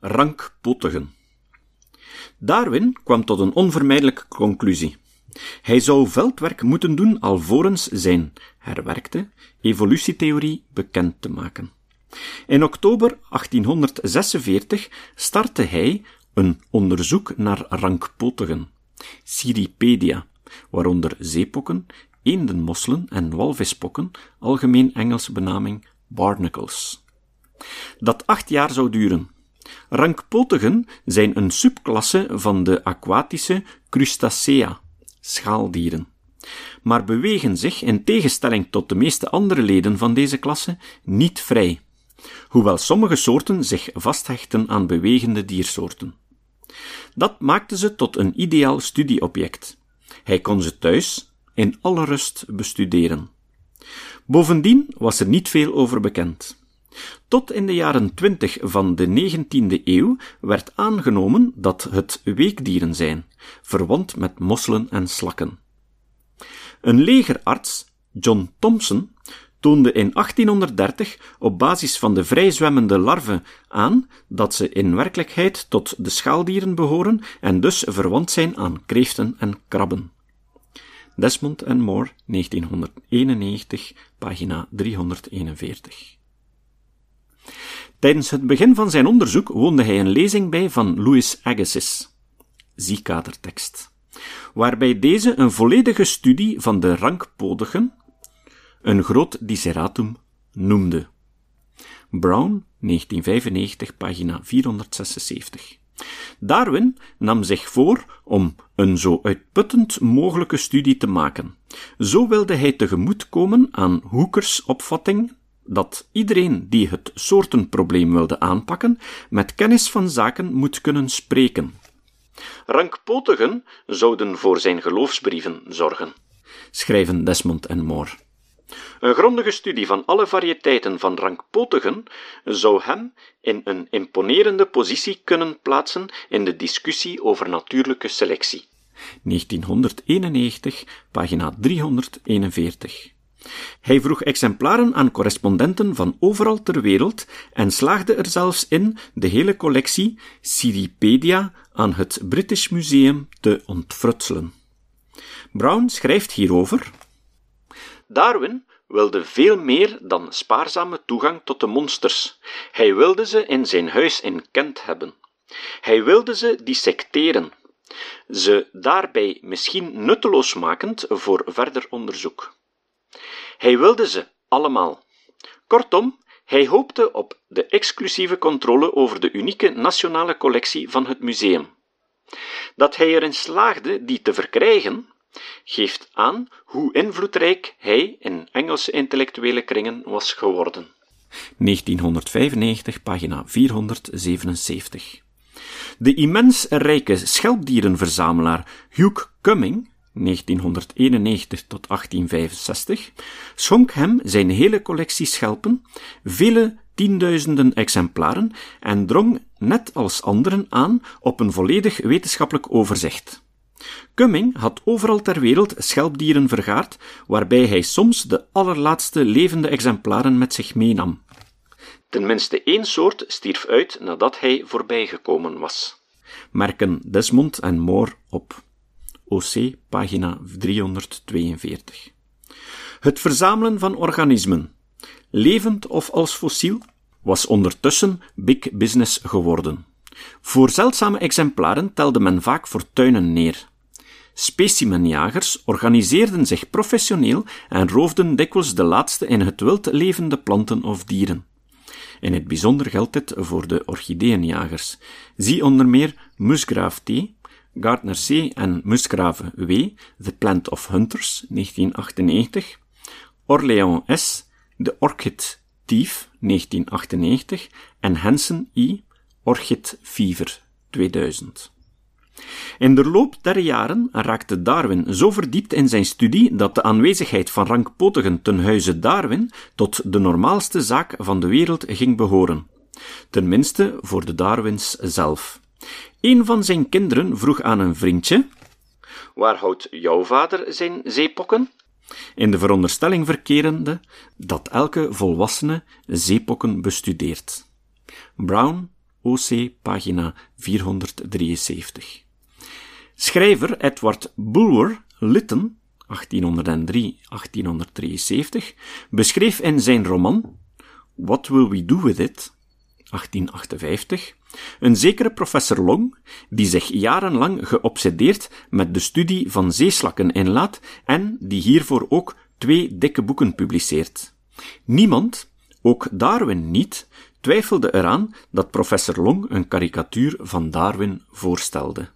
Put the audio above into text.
rankpotigen. Darwin kwam tot een onvermijdelijke conclusie. Hij zou veldwerk moeten doen alvorens zijn herwerkte evolutietheorie bekend te maken. In oktober 1846 startte hij een onderzoek naar rankpotigen, Cirripedia, waaronder zeepokken, eendenmosselen en walvispokken, algemeen Engelse benaming barnacles. Dat acht jaar zou duren. Rankpotigen zijn een subklasse van de aquatische Crustacea, schaaldieren, maar bewegen zich, in tegenstelling tot de meeste andere leden van deze klasse, niet vrij, hoewel sommige soorten zich vasthechten aan bewegende diersoorten. Dat maakte ze tot een ideaal studieobject. Hij kon ze thuis in alle rust bestuderen. Bovendien was er niet veel over bekend. Tot in de jaren twintig van de 19e eeuw werd aangenomen dat het weekdieren zijn, verwant met mosselen en slakken. Een legerarts, John Thompson, toonde in 1830 op basis van de vrijzwemmende larven aan dat ze in werkelijkheid tot de schaaldieren behoren en dus verwant zijn aan kreeften en krabben. Desmond and Moore, 1991, pagina 341. Tijdens het begin van zijn onderzoek woonde hij een lezing bij van Louis Agassiz. Zie kadertekst. Waarbij deze een volledige studie van de rankpodigen, een groot disseratum, noemde. Brown, 1995, pagina 476. Darwin nam zich voor om een zo uitputtend mogelijke studie te maken. Zo wilde hij tegemoetkomen aan Hoekers opvatting dat iedereen die het soortenprobleem wilde aanpakken, met kennis van zaken moet kunnen spreken. Rankpotigen zouden voor zijn geloofsbrieven zorgen, schrijven Desmond en Moore. Een grondige studie van alle variëteiten van rankpotigen zou hem in een imponerende positie kunnen plaatsen in de discussie over natuurlijke selectie. 1991, pagina 341. Hij vroeg exemplaren aan correspondenten van overal ter wereld en slaagde er zelfs in de hele collectie Cirripedia aan het British Museum te ontfrutselen. Brown schrijft hierover: Darwin wilde veel meer dan spaarzame toegang tot de monsters. Hij wilde ze in zijn huis in Kent hebben. Hij wilde ze dissecteren, ze daarbij misschien nutteloos makend voor verder onderzoek. Hij wilde ze allemaal. Kortom, hij hoopte op de exclusieve controle over de unieke nationale collectie van het museum. Dat hij erin slaagde die te verkrijgen, geeft aan hoe invloedrijk hij in Engelse intellectuele kringen was geworden. 1995, pagina 477. De immens rijke schelpdierenverzamelaar Hugh Cumming 1991 tot 1865, schonk hem zijn hele collectie schelpen, vele tienduizenden exemplaren en drong, net als anderen, aan op een volledig wetenschappelijk overzicht. Cumming had overal ter wereld schelpdieren vergaard, waarbij hij soms de allerlaatste levende exemplaren met zich meenam. Tenminste één soort stierf uit nadat hij voorbijgekomen was. Merken Desmond en Moore op. OC, pagina 342. Het verzamelen van organismen, levend of als fossiel, was ondertussen big business geworden. Voor zeldzame exemplaren telde men vaak fortuinen neer. Specimenjagers organiseerden zich professioneel en roofden dikwijls de laatste in het wild levende planten of dieren. In het bijzonder geldt dit voor de orchideenjagers. Zie onder meer Musgrave T., Gardner C. en Musgrave W., The Plant of Hunters, 1998, Orléans S., The Orchid Thief, 1998, en Hansen I., Orchid Fever, 2000. In de loop der jaren raakte Darwin zo verdiept in zijn studie dat de aanwezigheid van rankpotigen ten huize Darwin tot de normaalste zaak van de wereld ging behoren. Tenminste voor de Darwins zelf. Een van zijn kinderen vroeg aan een vriendje: Waar houdt jouw vader zijn zeepokken? In de veronderstelling verkerende dat elke volwassene zeepokken bestudeert. Brown, OC, pagina 473. Schrijver Edward Bulwer Lytton 1803-1873 beschreef in zijn roman What Will We Do With It 1858 een zekere professor Long, die zich jarenlang geobsedeerd met de studie van zeeslakken inlaat en die hiervoor ook twee dikke boeken publiceert. Niemand, ook Darwin niet, twijfelde eraan dat professor Long een karikatuur van Darwin voorstelde.